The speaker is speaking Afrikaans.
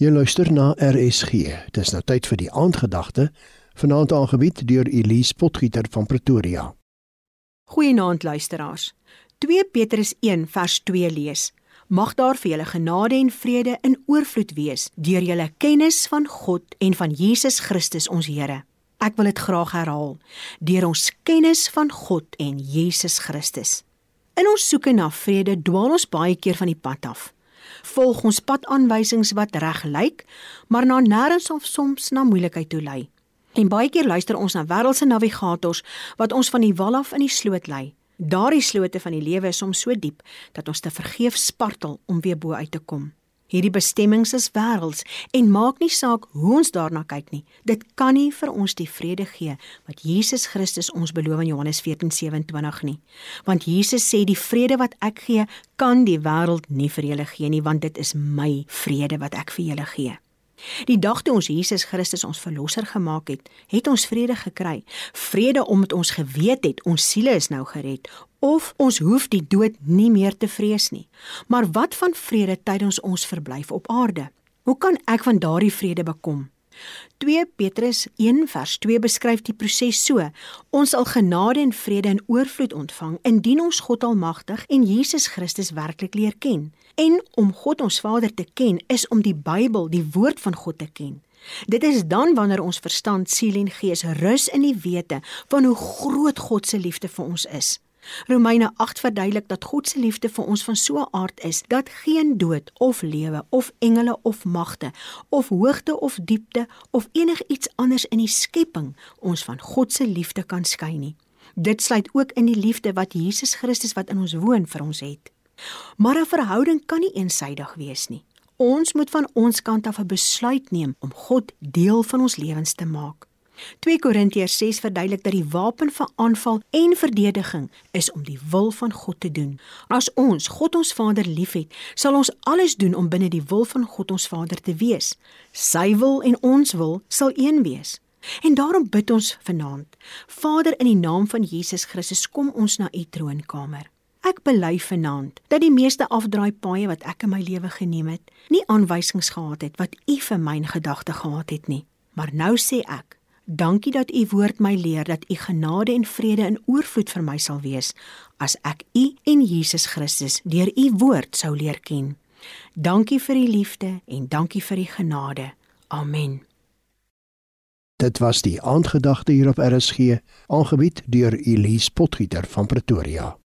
Jy luister na RSG. Dis nou tyd vir die aandgedagte, vanaand aangebied deur Elise Potgieter van Pretoria. Goeienaand luisteraars. 2 Petrus 1 vers 2 lees: Mag daar vir julle genade en vrede in oorvloed wees deur julle kennis van God en van Jesus Christus ons Here. Ek wil dit graag herhaal. Deur ons kennis van God en Jesus Christus. In ons soeke na vrede dwaal ons baie keer van die pad af volg ons padaanwysings wat reg lyk, maar na nêrens of soms na moeilikheid toe lei. En baie keer luister ons na wêreldse navigators wat ons van die wal af in die sloot lei. Daardie slote van die lewe is soms so diep dat ons te vergeef spartel om weer bo uit te kom. Hierdie bestemmings is wêrelds en maak nie saak hoe ons daarna kyk nie. Dit kan nie vir ons die vrede gee wat Jesus Christus ons beloof in Johannes 14:27 nie. Want Jesus sê die vrede wat ek gee, kan die wêreld nie vir julle gee nie, want dit is my vrede wat ek vir julle gee. Die dag toe ons Jesus Christus ons verlosser gemaak het, het ons vrede gekry. Vrede omdat ons geweet het ons siele is nou gered of ons hoef die dood nie meer te vrees nie. Maar wat van vrede tydens ons verblyf op aarde? Hoe kan ek van daardie vrede bekom? 2 Petrus 1 vers 2 beskryf die proses so: Ons sal genade en vrede in oorvloed ontvang indien ons God Almagtig en Jesus Christus werklik leer ken. En om God ons Vader te ken is om die Bybel, die woord van God te ken. Dit is dan wanneer ons verstand, siel en gees rus in die wete van hoe groot God se liefde vir ons is. Romeine 8 verduidelik dat God se liefde vir ons van so 'n aard is dat geen dood of lewe of engele of magte of hoogte of diepte of enigiets anders in die skepping ons van God se liefde kan skei nie. Dit sluit ook in die liefde wat Jesus Christus wat in ons woon vir ons het. Maar 'n verhouding kan nie eensydig wees nie. Ons moet van ons kant af 'n besluit neem om God deel van ons lewens te maak. 2 Korintiërs 6 verduidelik dat die wapen vir aanval en verdediging is om die wil van God te doen. As ons God ons Vader liefhet, sal ons alles doen om binne die wil van God ons Vader te wees. Sy wil en ons wil sal een wees. En daarom bid ons vanaand. Vader in die naam van Jesus Christus, kom ons na u troonkamer. Ek bely vanaand dat die meeste afdraai paaie wat ek in my lewe geneem het, nie aanwysings gehad het wat u vir my gedagte gehad het nie. Maar nou sê ek, Dankie dat u woord my leer dat u genade en vrede in oorvloed vir my sal wees as ek u en Jesus Christus deur u woord sou leer ken. Dankie vir u liefde en dankie vir u genade. Amen. Dit was die aandgedagte hier op RSG, aangebied deur Elise Potgieter van Pretoria.